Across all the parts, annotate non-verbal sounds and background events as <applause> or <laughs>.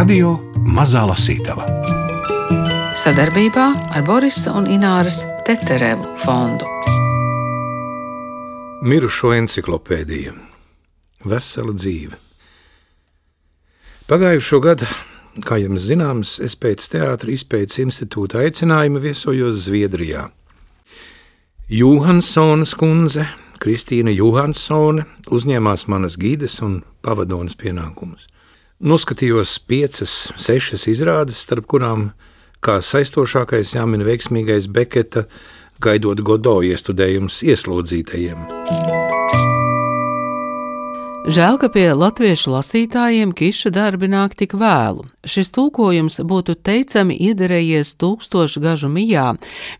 Radio Mazā Lasītava sadarbībā ar Borisa un Ināras Teterevu fondu. Mirušo encyklopēdija Vesela dzīve. Pagājušo gadu, kā jums zināms, es pēc Teātris izpētes institūta aicinājuma viesojos Zviedrijā. Johanssonas kundze, Kristīna Johanssone, uzņēmās manas gides un pavadonas pienākumus. Noskatījos piecas, sešas izrādes, starp kurām kā saistošākais jāmin veiksmīgais Beketa gaidot Godo iestudējums ieslodzītajiem. Žēl, ka pie latviešu lasītājiem kiša darbi nāk tik vēlu. Šis tulkojums būtu teicami iederējies tūkstošu gažu mijā,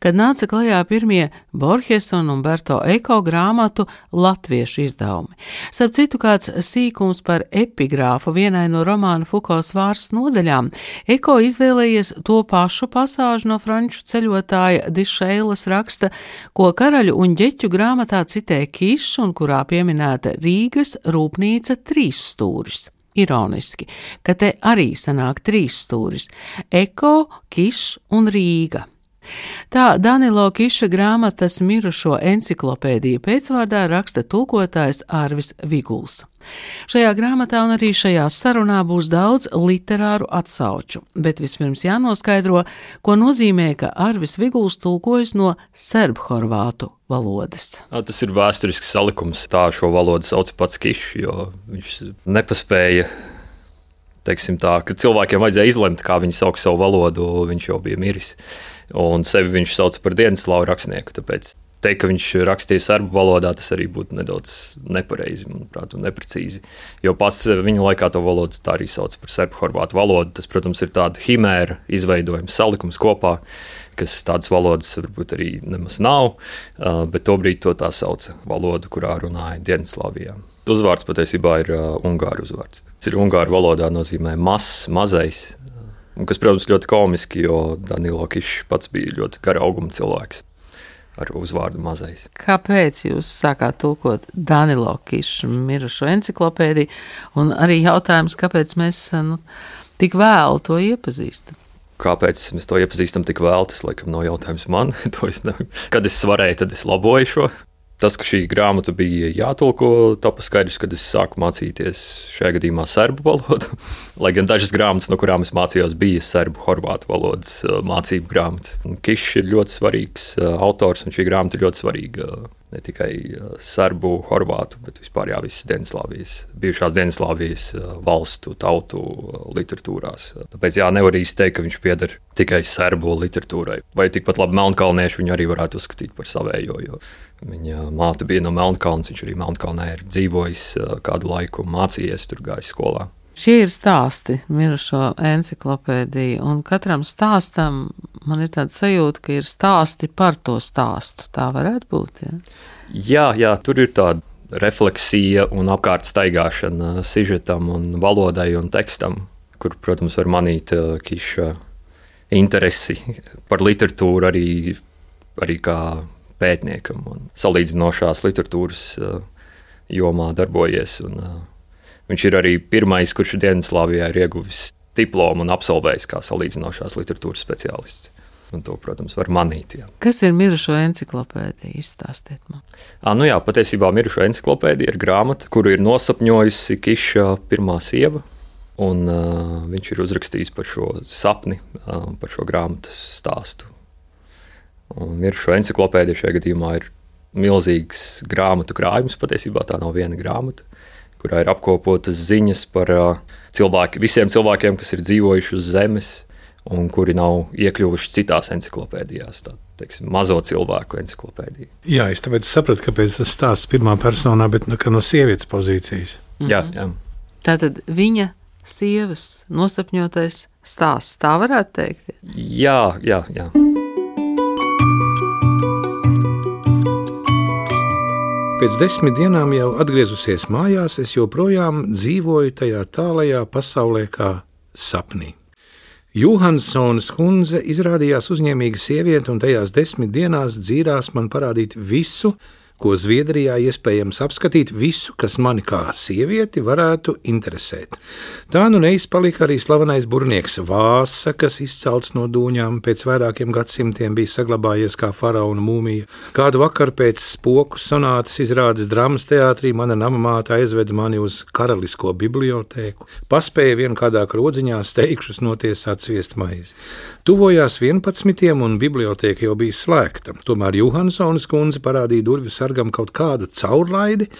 kad nāca klajā pirmie Borges un Umberto Eko grāmatu latviešu izdevumi. Starp citu, kāds sīkums par epigrāfu vienai no romāna Fukos vārs nodaļām, Eko izvēlējies to pašu pasāžu no franču ceļotāja Dišeilas raksta, ko karaļu un ģeķu grāmatā citē Kišs un kurā pieminēta Rīgas rūpnīca trīs stūris ironiski, ka te arī sanāk trīs stūris - Eko, Kišs un Rīga. Tā Danilo Kiša grāmatas mirušo enciklopēdiju pēcvārdā raksta tulkotājs Ārvis Viguls. Šajā grāmatā un arī šajā sarunā būs daudz literāru atsauču, bet vispirms jānoskaidro, ko nozīmē, ka Arvis Viguls tulkojas no serbu-horvātu valodas. Tas ir vēsturisks salikums. Tā šo valodu sauc pats Kišs, jo viņš nepaspēja. Teiksim tā, ka cilvēkiem vajadzēja izlemt, kā viņi sauc savu valodu, viņš jau bija miris. Un sevi viņš sauc par Dienaslavu rakstnieku. Tāpēc teikt, ka viņš rakstīja serbu valodā, tas arī būtu nedaudz nepareizi, manuprāt, un neprecīzi. Jo pats viņa laikā to valodu tā arī sauc par serbu-horvātu valodu. Tas, protams, ir tāds himēra izveidojums, salikums kopā, kas tādas valodas varbūt arī nemaz nav, bet tobrīd to tā sauca valodu, kurā runāja Dienvidslāvijā. Uzvārds patiesībā ir uh, ungāru uzvārds. Tas ir ungāru valodā nozīmē mazs, mazais, kas, protams, ļoti komiski, jo Danilo Kišs pats bija ļoti gara auguma cilvēks ar uzvārdu mazais. Kāpēc jūs sākāt tulkot Danilo Kišu mirušo enciklopēdiju? Un arī jautājums, kāpēc mēs nu, tik vēlu to iepazīstam? Kāpēc mēs to iepazīstam tik vēl, tas laikam nav jautājums man. <laughs> es ne... Kad es varēju, tad es laboju šo. Tas, ka šī grāmata bija jātulko, tapu skaidrs, kad es sāku mācīties šajā gadījumā serbu valodu. <laughs> Lai gan dažas grāmatas, no kurām es mācījos, bija serbu, horvātu valodas mācību grāmatas. Kišs ir ļoti svarīgs autors, un šī grāmata ir ļoti svarīga ne tikai serbu, horvātu, bet vispār jā, visas Dienaslāvijas, bijušās Dienaslāvijas valstu, tautu literatūrās. Tāpēc jā, nevar īsti teikt, ka viņš pieder tikai serbu literatūrai. Vai tikpat labi melnkalnieši viņu arī varētu uzskatīt par savējo. Jo viņa māte bija no Melnkalnes, viņš arī Melnkalnē ir dzīvojis kādu laiku, mācījies tur, gājis skolā. Šie ir stāsti, mirušo encyklopēdija, un katram stāstam man ir tāds sajūta, ka ir stāsti par to stāstu. Tā varētu būt. Ja? Jā, jā, tur ir tāda refleksija un apkārt staigāšana sižetam, un valodai un tekstam, kur, protams, var manīt kiša interesi par literatūru arī, arī kā pētniekam un salīdzinošās literatūras jomā darbojies. Un, Viņš ir arī pirmais, kurš Dienvidslāvijā ir ieguvis diplomu un absolvējis kā salīdzinošās literatūras speciālists. Un to, protams, var manīt. Jā. Kas ir mirušo encyklopēdija? Izstāstiet man. À, nu jā, patiesībā mirušo encyklopēdija ir grāmata, kuru ir nosapņojusi Kiša pirmā sieva. Un, uh, viņš ir uzrakstījis par šo sapni, uh, par šo grāmatas stāstu. Un mirušo encyklopēdija šajā gadījumā ir milzīgs grāmatu krājums. Patiesībā tā nav viena grāmata kurā ir apkopotas ziņas par cilvēki, visiem cilvēkiem, kas ir dzīvojuši uz Zemes un kuri nav iekļuvuši citās encyklopēdijās. Tā, teiksim, mazo cilvēku encyklopēdija. Jā, es tāpēc sapratu, kāpēc tas stāsts pirmā personā, bet nu, no sievietes pozīcijas. Mm -hmm. jā, jā. Tā tad viņa sievas nosapņotais stāsts, tā varētu teikt? Jā, jā. jā. Pēc desmit dienām jau atgriezusies mājās, es joprojām dzīvoju tajā tālajā pasaulē kā sapnī. Johanssonas kundze izrādījās uzņēmīga sieviete, un tajās desmit dienās dzīrās man parādīt visu, ko Zviedrijā iespējams apskatīt visu, kas mani kā sievieti varētu interesēt. Tā nu neizpalika arī slavenais burnieks Vāsa, kas izcelts no dūņām, pēc vairākiem gadsimtiem bija saglabājies kā faraona mūmija. Kādu vakaru pēc spoku sonātas izrādes drāmas teātrī mana namamāte aizveda mani uz karalisko bibliotēku, paspēja vien kādā krodziņā steigšus notiesāt sviestmaizi. Tuvojās 11. un biblioteka jau bija slēgta, tomēr Johanssonas kundze parādīja durvju sargam kaut kādu caurlaidi,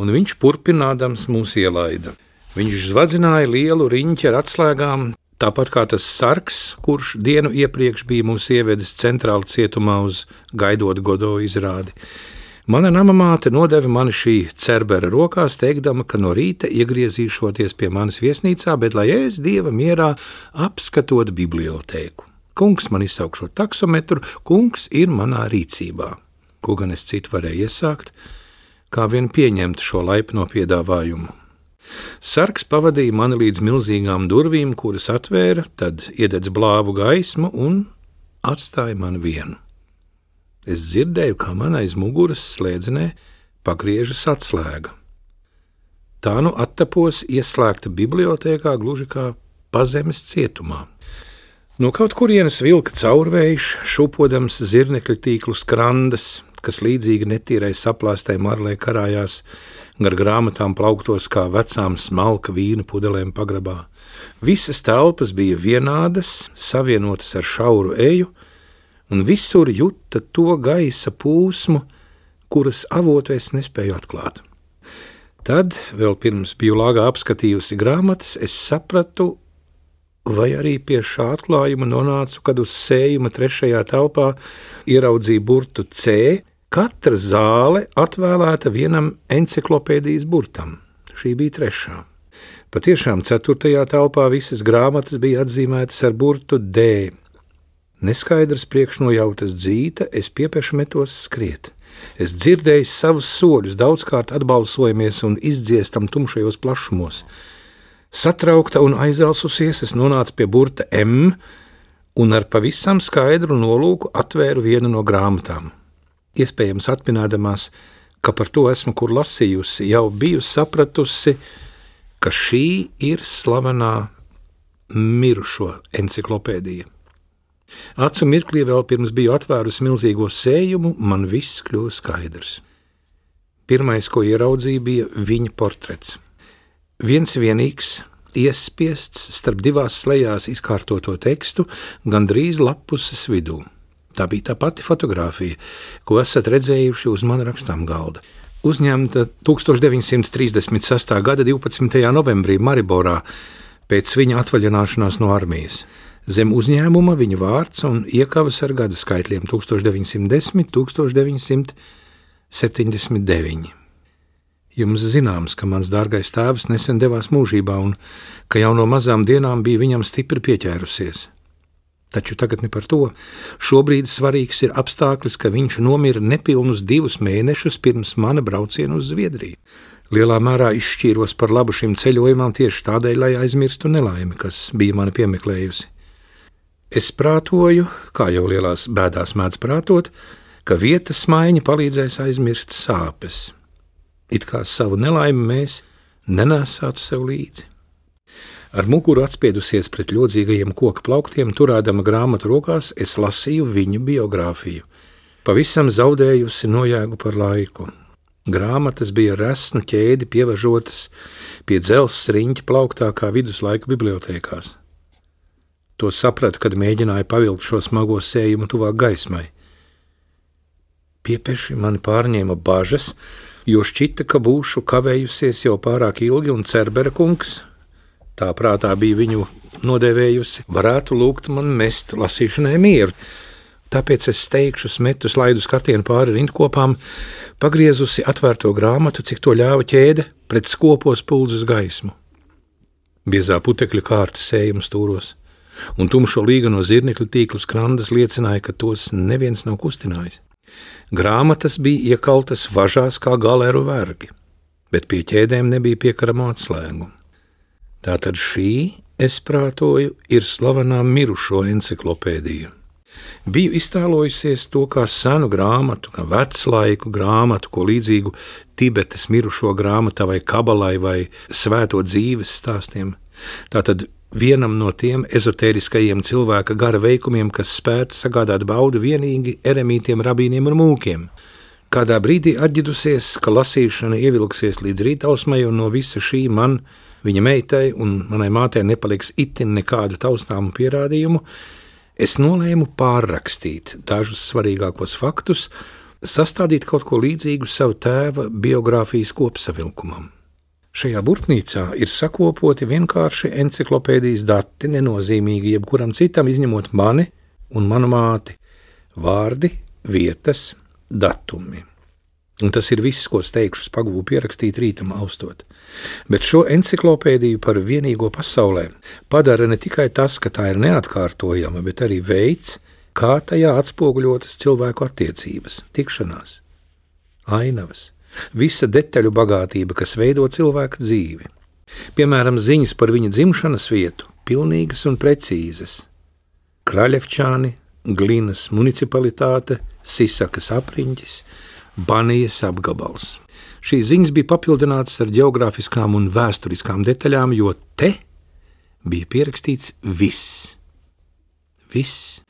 un viņš turpinādams mūs ielaida. Viņš zvadzināja lielu riņķi ar atslēgām, tāpat kā tas sargs, kurš dienu iepriekš bija mūsu ievedis centrāla cietumā uz gaidot godo izrādi. Mana namamāte nodeva mani šī cerbera rokās, teikdama, ka no rīta iegriezīšoties pie manas viesnīcā, bet lai es dieva mierā apskatot bibliotēku. Kungs man izsaukšot taksometru, kungs ir manā rīcībā. Ko gan es citu varēju iesākt, kā vien pieņemt šo laipno piedāvājumu. Sarks pavadīja mani līdz milzīgām durvīm, kuras atvēra, tad iededz blāvu gaismu un atstāja mani vienu. Es dzirdēju, kā man aiz muguras slēdzenē pagriežas atslēga. Tā nu attapos ieslēgta bibliotekā, gluži kā pazemes cietumā. No kaut kurienes vilka caurvējš, šūpodams zirnekļu tīklu skrandas, kas līdzīgi netīrai saplāstai marlē karājās, gar grāmatām plauktos kā vecām smalka vīnu pudelēm pagrabā. Visas telpas bija vienādas, savienotas ar šauru eju, un visur juta to gaisa pūsmu, kuras avotu es nespēju atklāt. Tad, vēl pirms biju lāgā apskatījusi grāmatas, es sapratu, vai arī pie šā atklājuma nonācu, kad uz sējuma trešajā telpā ieraudzīju burtu C. Katra zāle atvēlēta vienam encyklopēdijas burtam. Šī bija trešā. Patiešām ceturtajā telpā visas grāmatas bija atzīmētas ar burtu D. Neskaidrs priekšnojautas dzīta, es piepieši metos skriet. Es dzirdēju savus soļus, daudzkārt atbalsojamies un izdziestam tumšajos plašumos. Satraukta un aizelsusies, es nonācu pie burta M un ar pavisam skaidru nolūku atvēru vienu no grāmatām. Iespējams, atminēdamās, ka par to esmu kur lasījusi, jau biju sapratusi, ka šī ir slavenā mirušo enciklopēdija. Acu mirklī vēl pirms biju atvērusi milzīgo sējumu, man viss kļuva skaidrs. Pirmais, ko ieraudzīju, bija viņa portrets. Viens vienīgs, iespiests starp divās slēgās izkārtoto tekstu, gandrīz lapuses vidū. Tā bija tā pati fotografija, ko esat redzējuši uz manas rakstām galda. Uzņemta 1936. gada 12. novembrī Mariborā pēc viņa atvaļināšanās no armijas. Zem uzņēmuma viņa vārds un iekavas ar gada skaitļiem 1910, 1979. Jums zināms, ka mans dārgais tēvs nesen devās mūžībā un ka jau no mazām dienām bija viņam stipri pieķērusies. Taču tagad ne par to. Šobrīd svarīgs ir apstākļus, ka viņš nomira nepilnus divus mēnešus pirms mana brauciena uz Zviedriju. Lielā mērā izšķīros par labu šim ceļojumam tieši tādēļ, lai aizmirstu nelaimi, kas bija mani piemeklējusi. Es prātoju, kā jau lielās bēdās mēdz prātot, ka vietas maiņa palīdzēs aizmirst sāpes. It kā savu nelaimi mēs nenesātu sev līdzi. Ar muguru atspiedusies pret ļodzīgajiem koku plauktiem, turēdama grāmatu rokās, es lasīju viņu biogrāfiju. Pavisam zaudējusi nojēgu par laiku. Grāmatas bija resnu ķēdi pievažotas pie dzelzceļa riņķa plauktā kā viduslaiku bibliotekās. To sapratu, kad mēģināju pavilkt šo smago sējumu tuvāk gaismai. Piepeši mani pārņēma bažas, jo šķita, ka būšu kavējusies jau pārāk ilgi, un Cerbera kungs, tā prātā bija viņu nodēvējusi, varētu lūgt man mest lasīšanai mieru. Tāpēc es steigšu smetu slaidu skatienu pāri rindkopām, pagriezusi atvērto grāmatu, cik to ļāva ķēde, pret skopos pulzes gaismu. Biezā putekļa kārtas sējuma stūros un tumšo līga no zirnekļu tīklu skrandas liecināja, ka tos neviens nav kustinājis. Grāmatas bija iekaltas važās kā galēru vergi, bet pie ķēdēm nebija piekarama atslēgu. Tātad šī, es prātoju, ir slavenā mirušo encyklopēdija. Biju iztēlojusies to kā senu grāmatu, kā veclaiku grāmatu, ko līdzīgu Tibetas mirušo grāmatā vai kabalai vai svēto dzīves stāstiem. Tātad vienam no tiem ezotēriskajiem cilvēka gara veikumiem, kas spētu sagādāt baudu vienīgi eremītiem, rabīniem un mūkiem. Kādā brīdī atģidusies, ka lasīšana ievilksies līdz rītausmai, un no visa šī man, viņa meitai un manai mātei nepaliks itin nekādu taustāmu pierādījumu, es nolēmu pārrakstīt dažus svarīgākos faktus, sastādīt kaut ko līdzīgu savu tēva biogrāfijas kopsavilkumam. Šajā burtnīcā ir sakopoti vienkārši encyklopēdijas dati, nenozīmīgi jebkuram citam, izņemot mani un manu māti - vārdi, vietas, datumi. Un tas ir viss, ko steigšu pagūvu pierakstīt rītam austot. Bet šo encyklopēdiju par vienīgo pasaulē padara ne tikai tas, ka tā ir neatkārtojama, bet arī veids, kā tajā atspoguļotas cilvēku attiecības, tikšanās, ainavas, visa detaļu bagātība, kas veido cilvēka dzīvi. Piemēram, ziņas par viņa dzimšanas vietu, pilnīgas un precīzas. Kraļevčāni, Glinas municipalitāte, Sisakas apriņķis, Banijas apgabals. Šīs ziņas bija papildinātas ar geogrāfiskām un vēsturiskām detaļām, jo te bija pierakstīts viss. Viss.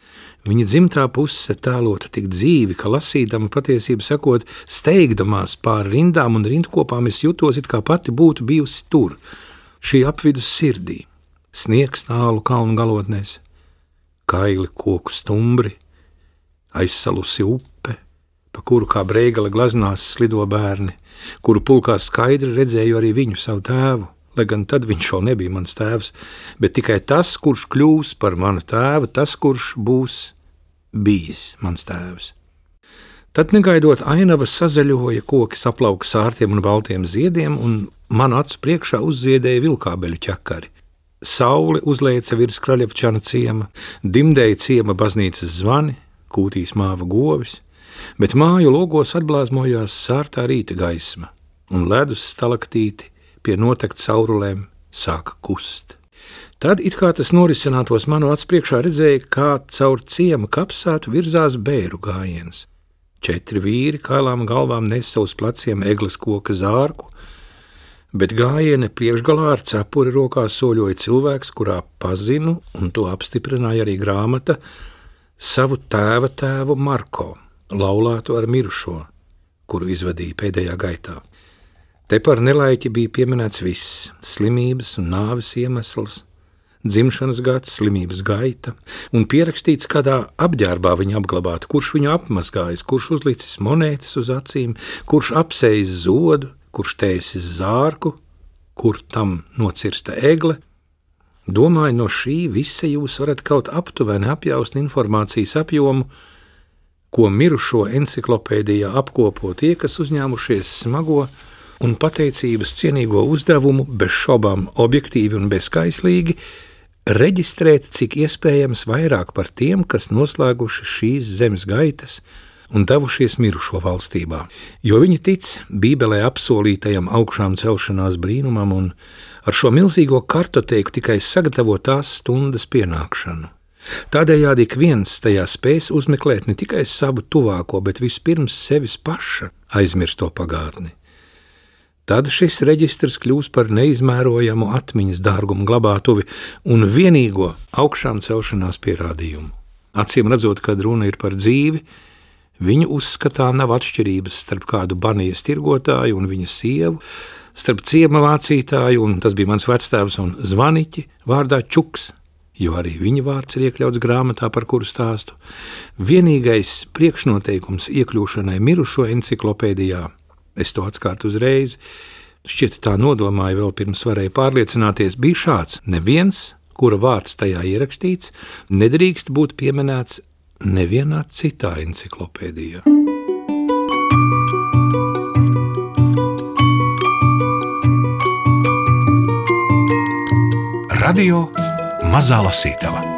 Viņa dzimtā puse tēlota tik dzīvi, ka lasīdama patiesību sakot, steigdamās pāri rindām un rindkopām, es jutos, it kā pati būtu bijusi tur, šī apvidus sirdī, sniegs tālu kalnu galotnēs, kaili koku stumbri, aizsalusi upe, pa kuru kā brīgala glaznās slido bērni, kuru pulkā skaidri redzēju arī viņu savu tēvu, lai gan tad viņš vēl nebija mans tēvs, bet tikai tas, kurš kļūs par manu tēvu, tas, kurš būs bijis mans tēvs. Tad, negaidot, ainava sazaļoja koki saplauka sārtiem un baltiem ziediem, un manu acu priekšā uzziedēja vilkābeļu ķekari. Saule uzlieca virs kraļevčana ciema, dimdēja ciema baznīcas zvani, kūtīs māva govis, bet māju logos atblāzmojās sārtā rīta gaisma, un ledus stalaktīti pie notekt caurulēm sāka kust. Tad, it kā tas norisinātos manu acu priekšā, redzēja, kā caur ciemu kapsētu virzās bēru gājiens. Četri vīri kailām galvām nesa uz pleciem eglis koka zārku, bet gājiena priekšgalā ar cepuri rokā soļoja cilvēks, kurā pazinu, un to apstiprināja arī grāmata, savu tēva tēvu Marko laulātu ar mirušo, kuru izvadīja pēdējā gaitā. Te par nelaiķi bija pieminēts viss - slimības un nāves iemesls, dzimšanas gads, slimības gaita, un pierakstīts, kādā apģērbā viņa apglabāta, kurš viņu apmazgājis, kurš uzlicis monētas uz acīm, kurš apsējis zodu, kurš tēsis zārku, kur tam nocirsta egle. Domāju, no šī visa jūs varat kaut aptuveni apjaust informācijas apjomu, ko mirušo encyklopēdijā apkopo tie, kas uzņēmušies smago un pateicības cienīgo uzdevumu bez šaubām objektīvi un bezskaislīgi reģistrēt cik iespējams vairāk par tiem, kas noslēguši šīs zemes gaitas un devušies mirušo valstībā, jo viņi tic Bībelē apsolītajam augšām celšanās brīnumam un ar šo milzīgo kartoteiku tikai sagatavo tās stundas pienākšanu. Tādējādi ik viens tajā spēs uzmeklēt ne tikai savu tuvāko, bet vispirms sevis paša aizmirsto pagātni. Tad šis reģistrs kļūs par neizmērojamu atmiņas dārgumu glabātuvi un vienīgo augšām celšanās pierādījumu. Acīm redzot, kad runa ir par dzīvi, viņu uzskatā nav atšķirības starp kādu banijas tirgotāju un viņa sievu, starp ciema mācītāju, un tas bija mans vectēvs un zvaniķi vārdā Čuks jo arī viņa vārds ir iekļauts grāmatā, par kuru stāstu. Vienīgais priekšnoteikums iekļūšanai mirušo encyklopēdijā, es to atkārtu uzreiz, šķiet tā nodomāju vēl pirms varēju pārliecināties, bija šāds: neviens, kura vārds tajā ierakstīts, nedrīkst būt pieminēts nevienā citā encyklopēdijā. Radio Mazā lasītava.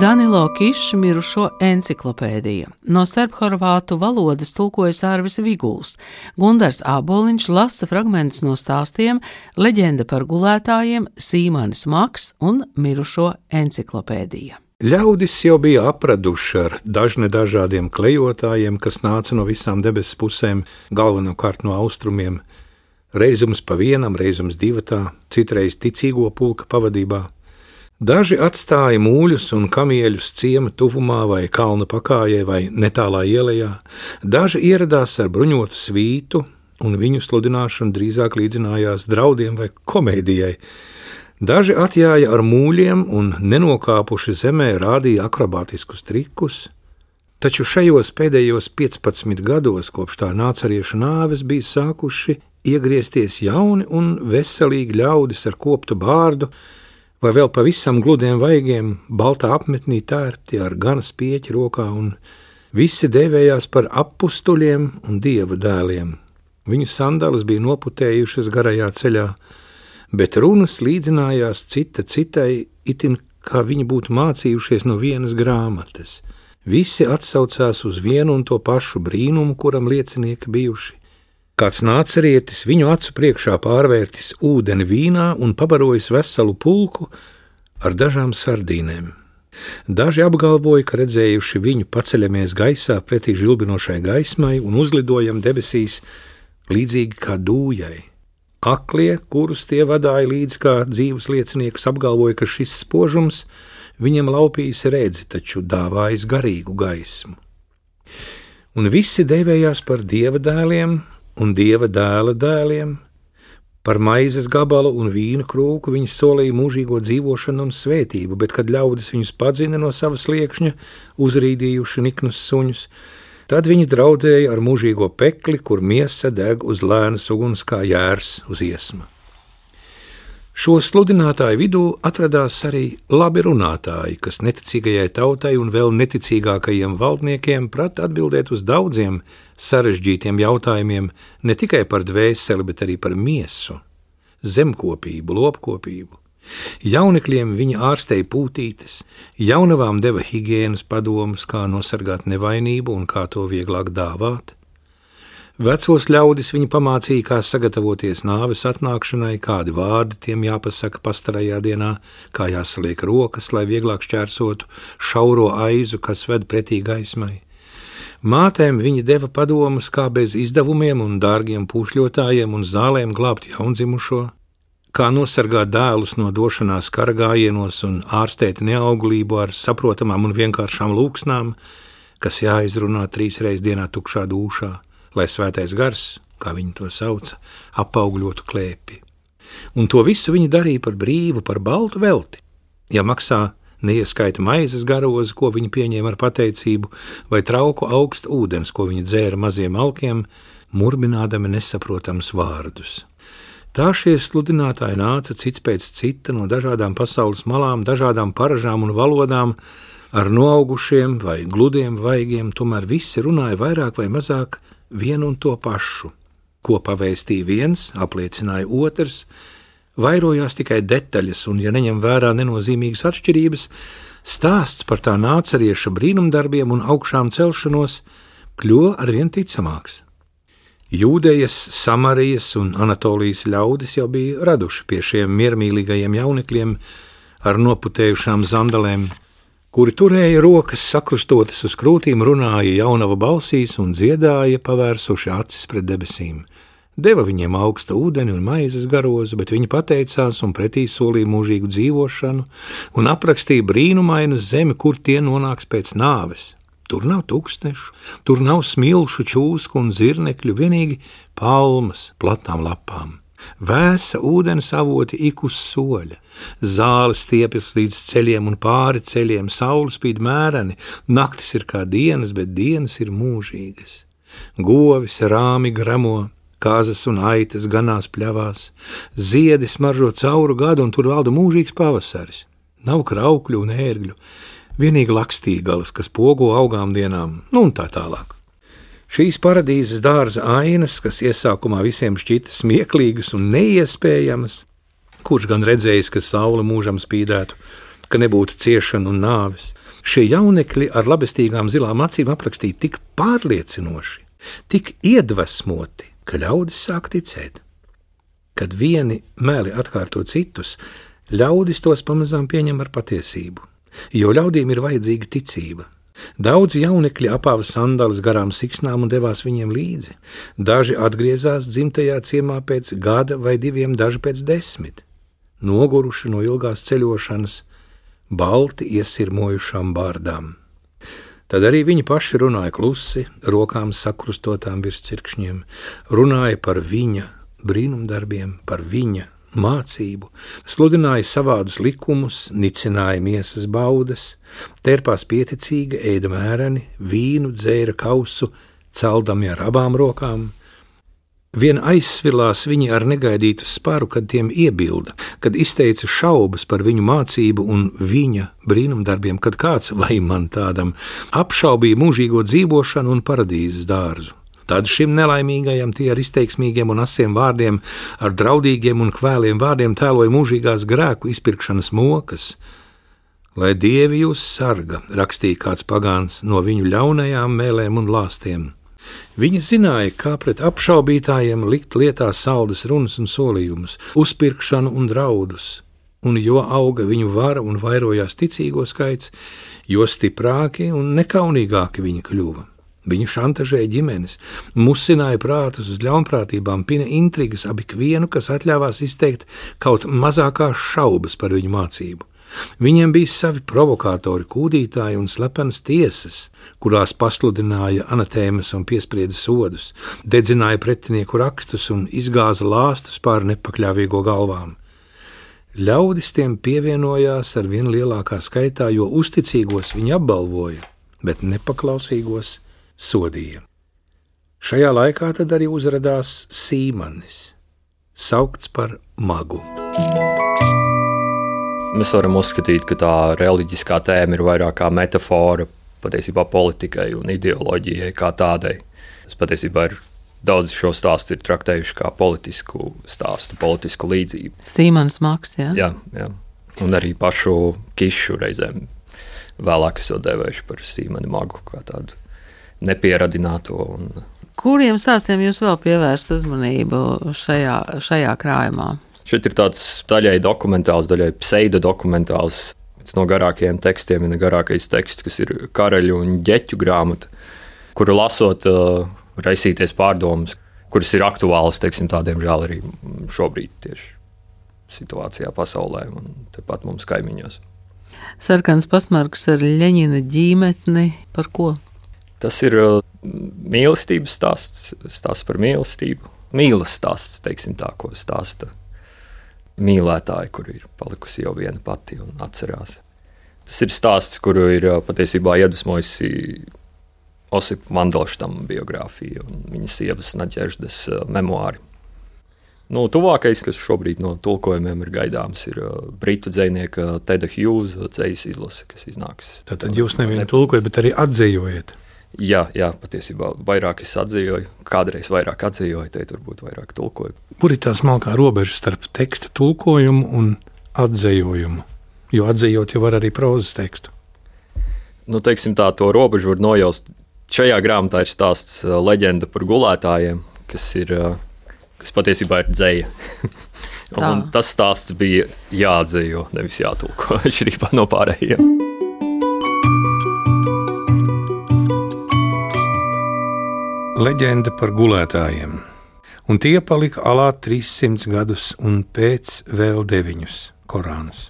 Danilo Kiša mirušo enciklopēdija. No serbhorvātu valodas tulkojas Ārvis Viguls. Gundars Āboliņš lasa fragmentus no stāstiem Leģenda par gulētājiem, Sīmanis Maks un mirušo enciklopēdija. Ļaudis jau bija apraduši ar dažne dažādiem klejotājiem, kas nāca no visām debesu pusēm, galvenokārt no austrumiem, reizums pa vienam, reizums divatā, citreiz ticīgo pulka pavadībā. Daži atstāja mūļus un kamieļus ciema tuvumā vai kalna pakājē vai netālā ielā, daži ieradās ar bruņotu svītu, un viņu sludināšana drīzāk līdzinājās draudiem vai komēdijai. Daži atjāja ar mūļiem un nenokāpuši zemē rādīja akrobātiskus trikus, taču šajos pēdējos 15 gados, kopš tā nācariešu nāves, bija sākuši iegriezties jauni un veselīgi ļaudis ar koptu bārdu, vai vēl pavisam gludiem vaigiem, baltā apmetnī tērpti ar ganas pieķi rokā, un visi devējās par apstuļiem un dieva dēliem. Viņu sandalas bija noputējušas garajā ceļā, bet runas līdzinājās cita citai, itin kā viņi būtu mācījušies no vienas grāmatas. Visi atsaucās uz vienu un to pašu brīnumu, kuram liecinieki bijuši. Kāds nācerietis viņu acu priekšā pārvērtis ūdeni vīnā un pabarojis veselu pulku ar dažām sardīnēm. Daži apgalvoja, ka redzējuši viņu paceļamies gaisā pretī žilbinošai gaismai un uzlidojam debesīs līdzīgi kā dūjai. Aklie, kurus tie vadīja līdzi kā dzīves lieciniekus, apgalvoja, ka šis spožums viņam laupījis redzi, taču dāvājis garīgu gaismu. Un visi devējās par dieva dēliem, un dieva dēla dēliem. Par maizes gabalu un vīnu krūku viņi solīja mūžīgo dzīvošanu un svētību, bet, kad ļaudis viņus padzina no savas liekšņa, uzrīdījuši niknus suņus, tad viņi draudēja ar mūžīgo pekli, kur miesa deg uz lēnas uguns kā jērs uz iesma. Šo sludinātāju vidū atradās arī labi runātāji, kas neticīgajai tautai un vēl neticīgākajiem valdniekiem prata atbildēt uz daudziem sarežģītiem jautājumiem ne tikai par dvēseli, bet arī par miesu, zemkopību, lopkopību. Jaunekļiem viņa ārstēja pūtītes, jaunavām deva higiēnas padomus, kā nosargāt nevainību un kā to vieglāk dāvāt. Vecos ļaudis viņi pamācīja, kā sagatavoties nāves atnākšanai, kādi vārdi tiem jāpasaka pastarajā dienā, kā jāsaliek rokas, lai vieglāk šķērsotu šauro aizu, kas ved pretī gaismai. Mātēm viņi deva padomus, kā bez izdevumiem un dārgiem pūšļotājiem un zālēm glābt jaundzimušo, kā nosargāt dēlus no došanās karagājienos un ārstēt neauglību ar saprotamām un vienkāršām lūksnām, kas jāizrunā trīs reizes dienā tukšā dūšā lai svētais gars, kā viņi to sauca, apaugļotu klēpi. Un to visu viņi darīja par brīvu, par baltu velti. Ja maksā neieskaita maizes garozi, ko viņi pieņēma ar pateicību, vai trauku augstu ūdens, ko viņi dzēra maziem alkiem, murminādami nesaprotams vārdus. Tā šie sludinātāji nāca cits pēc cita no dažādām pasaules malām, dažādām paražām un valodām, ar noaugušiem vai gludiem vaigiem, tomēr visi runāja vairāk vai mazāk vienu un to pašu. Ko pavēstīja viens, apliecināja otrs, vairojās tikai detaļas, un, ja neņem vērā nenozīmīgas atšķirības, stāsts par tā nācerieša brīnumdarbiem un augšām celšanos kļuva arvien ticamāks. Jūdejas, Samarijas un Anatolijas ļaudis jau bija raduši pie šiem miermīlīgajiem jaunekļiem ar noputējušām zandalēm, kuri turēja rokas sakrustotas uz krūtīm, runāja jaunava balsīs un dziedāja, pavērsuši acis pret debesīm. Deva viņiem augsta ūdeni un maizes garozu, bet viņi pateicās un pretī solīja mūžīgu dzīvošanu un aprakstīja brīnumainu zemi, kur tie nonāks pēc nāves. Tur nav tūkstnešu, tur nav smilšu, čūsku un zirnekļu, vienīgi palmas platām lapām. Vēsa ūdens avoti ik uz soļa, zāles stiepjas līdz ceļiem un pāri ceļiem, saule spīd mēreni, naktis ir kā dienas, bet dienas ir mūžīgas. Govis rāmi gramo, kāzas un aitas ganās pļavās, ziedi smaržo cauru gadu, un tur valda mūžīgs pavasaris. Nav kraukļu un ērgļu, vienīgi lakstīgalas, kas pogo augām dienām, nu un tā tālāk. Šīs paradīzes dārza ainas, kas iesākumā visiem šķita smieklīgas un neiespējamas, kurš gan redzējis, ka saule mūžam spīdētu, ka nebūtu ciešana un nāves, šie jaunekļi ar labestīgām zilām acīm aprakstīja tik pārliecinoši, tik iedvesmoti, ka ļaudis sāk ticēt. Kad vieni meli atkārto citus, ļaudis tos pamazām pieņem ar patiesību. jo ļaudīm ir vajadzīga ticība. Daudz jaunekļi apāva sandālus garām siksnām un devās viņiem līdzi. Daži atgriezās dzimtajā ciemā pēc gada vai diviem, daži pēc desmit. Noguruši no ilgās ceļošanas, balti iesirmojušām bārdām. Tad arī viņi paši runāja klusi, rokām sakrustotām virs cirkšņiem, runāja par viņa brīnumdarbiem, par viņa mācību, sludināja savādus likumus, nicināja miesas baudas, terpās pieticīgi, ēda mēreni, vīnu, dzēra kausu, celdami ar abām rokām. Vien aizsvilās viņi ar negaidītu sparu, kad tiem iebilda, kad izteica šaubas par viņu mācību un viņa brīnumdarbiem, kad kāds vai man tādam apšaubīja mūžīgo dzīvošanu un paradīzes dārzu. Tad šim nelaimīgajam tie ar izteiksmīgiem un asiem vārdiem, ar draudīgiem un kvēliem vārdiem tēloja mūžīgās grēku izpirkšanas mokas. Lai dievi jūs sarga, rakstīja kāds pagāns no viņu ļaunajām mēlēm un lāstiem. Viņi zināja, kā pret apšaubītājiem likt lietā saldus runas un solījumus, uzpirkšanu un draudus, un jo auga viņu vara un vairojās ticīgo skaits, jo stiprāki un nekaunīgāki viņi kļuva. Viņu šantažēja ģimenes, musināja prātus uz ļaunprātībām, pina intrigas ap ikvienu, kas atļāvās izteikt kaut mazākās šaubas par viņu mācību. Viņiem bija savi provokātori, kūdītāji un slepenas tiesas, kurās pasludināja anatēmas un piesprieda sodus, dedzināja pretinieku rakstus un izgāza lāstus pār nepakļāvīgo galvām. Ļaudis tiem pievienojās ar vien lielākā skaitā, jo uzticīgos viņi apbalvoja, bet nepaklausīgos sodīja. Šajā laikā tad arī uzrādījās Sīmanis, saukts par magu. Mēs varam uzskatīt, ka tā reliģiskā tēma ir vairāk kā metāfora patiesībā politikai un ideoloģijai kā tādai. Tas patiesībā ir daudz šo stāstu ir traktējuši kā politisku stāstu, politisku līdzību. Sīmanis Maks, jā. jā, jā. Un arī pašu kišu reizēm vēlāk esot devējuši par Sīmani Magu kā tādu nepieradināto. Un... Kuriem stāstiem jūs vēl pievērst uzmanību šajā, šajā krājumā? Šeit ir tāds daļai dokumentāls, daļai pseidodokumentāls. Viens no garākajiem tekstiem ir garākais teksts, kas ir karaļu un ģeķu grāmata, kuru lasot, uh, raisīties pārdomas, kuras ir aktuālas, teiksim, tādiem žēl arī šobrīd tieši situācijā pasaulē un tepat mums kaimiņos. Sarkans pasmarks ar Ļeņina ģīmetni par ko? Tas ir uh, mīlestības stāsts, stāsts par mīlestību. Mīlas stāsts, teiksim tā, ko stāsta mīlētāji, kur ir palikusi jau viena pati un atcerās. Tas ir stāsts, kuru ir uh, patiesībā iedvesmojusi Osipa Mandelštam biogrāfija un viņas sievas Naģeždas uh, memoāri. Nu, tuvākais, kas šobrīd no tulkojumiem ir gaidāms, ir uh, britu dzinieka Teda Hughes dzīslas izlase, kas iznāks. Tad, tad jūs nevienu tulkojat, bet arī atzījojat. Jā, jā, patiesībā vairāk es atzīvoju, kādreiz vairāk atzīvoju, te turbūt vairāk tulkoju. Kur ir tā smalkā robeža starp teksta tulkojumu un atzīvojumu? Jo atzījot jau var arī prozas tekstu. Nu, teiksim tā, to robežu var nojaust. Šajā grāmatā ir stāsts uh, leģenda par gulētājiem, kas, ir, uh, kas patiesībā ir dzēja. <laughs> tas stāsts bija jāatzīvo, nevis jātulko <laughs> atšķirībā no pārējiem. Leģenda par gulētājiem, un tie palika alā 300 gadus un pēc vēl deviņus Korānas.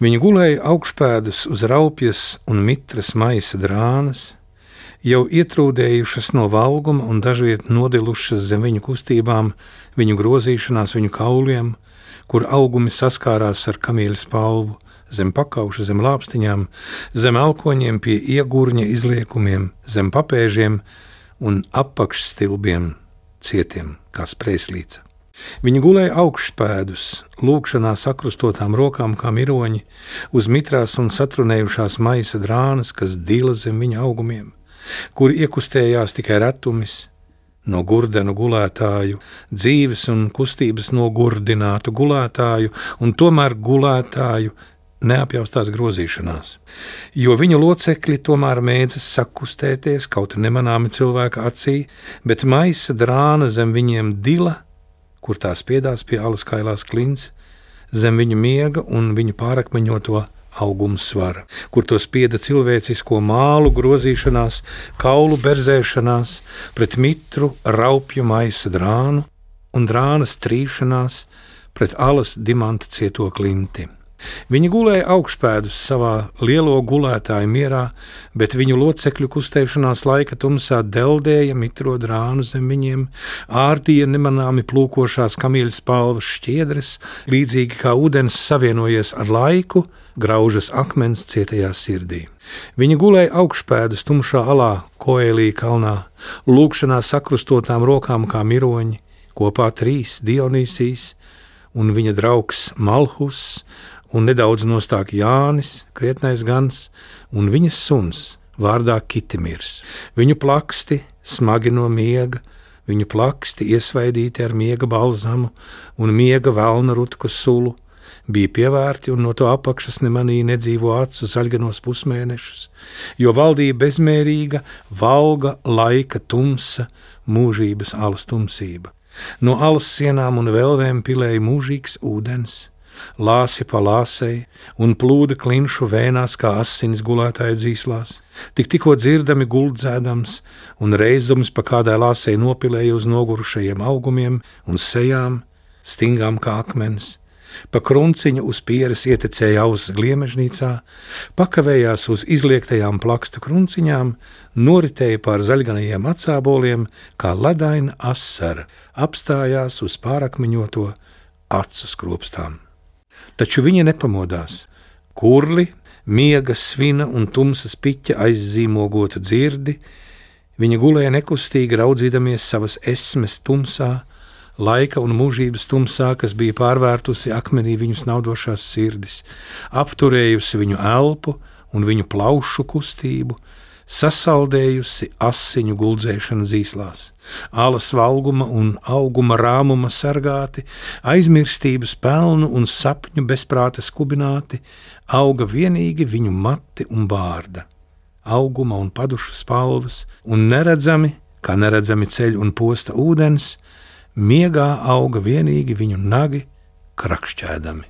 Viņi gulēja augšpēdus uz raupjas un mitras maisa drānas, jau ietrūdējušas no valguma un dažviet nodilušas zem viņu kustībām, viņu grozīšanās, viņu kauliem, kur augumi saskārās ar kamīļa spalvu, zem pakauša, zem lāpstiņām, zem elkoņiem, pie iegurņa izliekumiem, zem papēžiem un apakšstilbiem cietiem kā sprēslīca. Viņi gulēja augšpēdus, lūkšanā sakrustotām rokām kā miroņi, uz mitrās un satrunējušās maisa drānas, kas dila zem viņa augumiem, kur iekustējās tikai retumis, no gurdenu gulētāju, dzīves un kustības nogurdinātu gulētāju, un tomēr gulētāju neapjaustās grozīšanās, jo viņu locekļi tomēr mēdzas sakustēties kaut nemanāmi cilvēka acī, bet maisa drāna zem viņiem dila, kur tās piedās pie alas kailās klints, zem viņu miega un viņu pārakmeņoto auguma svara, kur to spieda cilvēcisko mālu grozīšanās, kaulu berzēšanās, pret mitru, raupju maisa drānu un drānas trīšanās pret alas dimanta cieto klinti. Viņi gulēja augšpēdus savā lielo gulētāju mierā, bet viņu locekļu kustēšanās laika tumsā deldēja mitro drānu zem viņiem, ārdīja nemanāmi plūkošās kamīļas palvas šķiedres, līdzīgi kā ūdens savienojies ar laiku, graužas akmens cietajā sirdī. Viņa gulēja augšpēdus tumšā alā, koēlī kalnā, lūkšanā sakrustotām rokām kā miroņi, kopā trīs Dionīsijas un viņa draugs Malhus un nedaudz nostāk Jānis, krietnais gans, un viņas suns vārdā Kitimirs. Viņu plaksti smagi no miega, viņu plaksti iesvaidīti ar miega balzamu un miega velna rutku sulu, bija pievērti un no to apakšas nemanīja nedzīvo acu zaļganos pusmēnešus, jo valdīja bezmērīga, valga laika tumsa, mūžības alas tumsība. No alas sienām un vēlvēm pilēja mūžīgs ūdens, lāsi pa lāsei un plūda klinšu vēnās kā asins gulētāja dzīslās. Tik tikko dzirdami guldzēdams un reizums pa kādai lāsei nopilēja uz nogurušajiem augumiem un sejām, stingām kā akmens. Pa krunciņu uz pieres ietekmēja auss gliemežnīcā, pakavējās uz izliektajām plakstu krunciņām, noritēja pār zaļganajiem atsāboliem, kā ledaina asara, apstājās uz pārakmeņoto acu skropstām taču viņa nepamodās. Kurli, miega svina un tumsas piķa aizzīmogotu dzirdi, viņa gulēja nekustīgi raudzīdamies savas esmes tumsā, laika un mūžības tumsā, kas bija pārvērtusi akmenī viņu snaudošās sirdis, apturējusi viņu elpu un viņu plaušu kustību, sasaldējusi asiņu guldzēšanu zīslās, alas valguma un auguma rāmuma sargāti, aizmirstības pelnu un sapņu bezprāta skubināti, auga vienīgi viņu mati un bārda, auguma un padušu spalvas, un neredzami, kā neredzami ceļi un posta ūdens, miegā auga vienīgi viņu nagi krakšķēdami.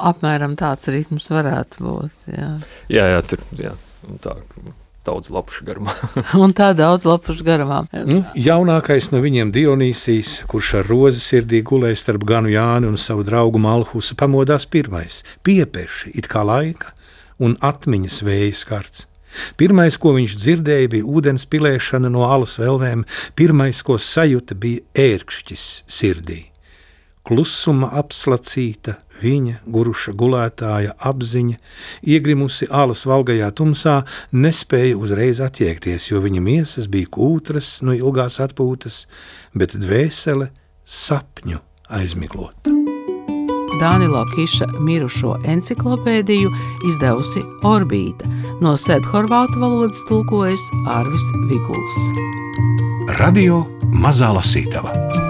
Apmēram tāds ritms varētu būt. Jā, jā, jā tur jā. Tā, daudz lapušu garumā. un tā daudz lapušu <laughs> garumā. Nu, jaunākais no viņiem Dionīsijas, kurš ar rozi sirdī gulēja starp Ganu Jāni un savu draugu Malhusu, pamodās pirmais, piepeši, it kā laika un atmiņas vēja skarts. Pirmais, ko viņš dzirdēja, bija ūdens pilēšana no alas velvēm, pirmais, ko sajūta, bija ērkšķis sirdī klusuma apslacīta, viņa guruša gulētāja apziņa, iegrimusi alas valgajā tumsā, nespēja uzreiz attiekties, jo viņa miesas bija kūtras no ilgās atpūtas, bet dvēsele sapņu aizmiglota. Dānilo Kiša mirušo enciklopēdiju izdevusi Orbīta, no serbhorvātu valodas tulkojas Arvis Viguls. Radio Mazā Lasītava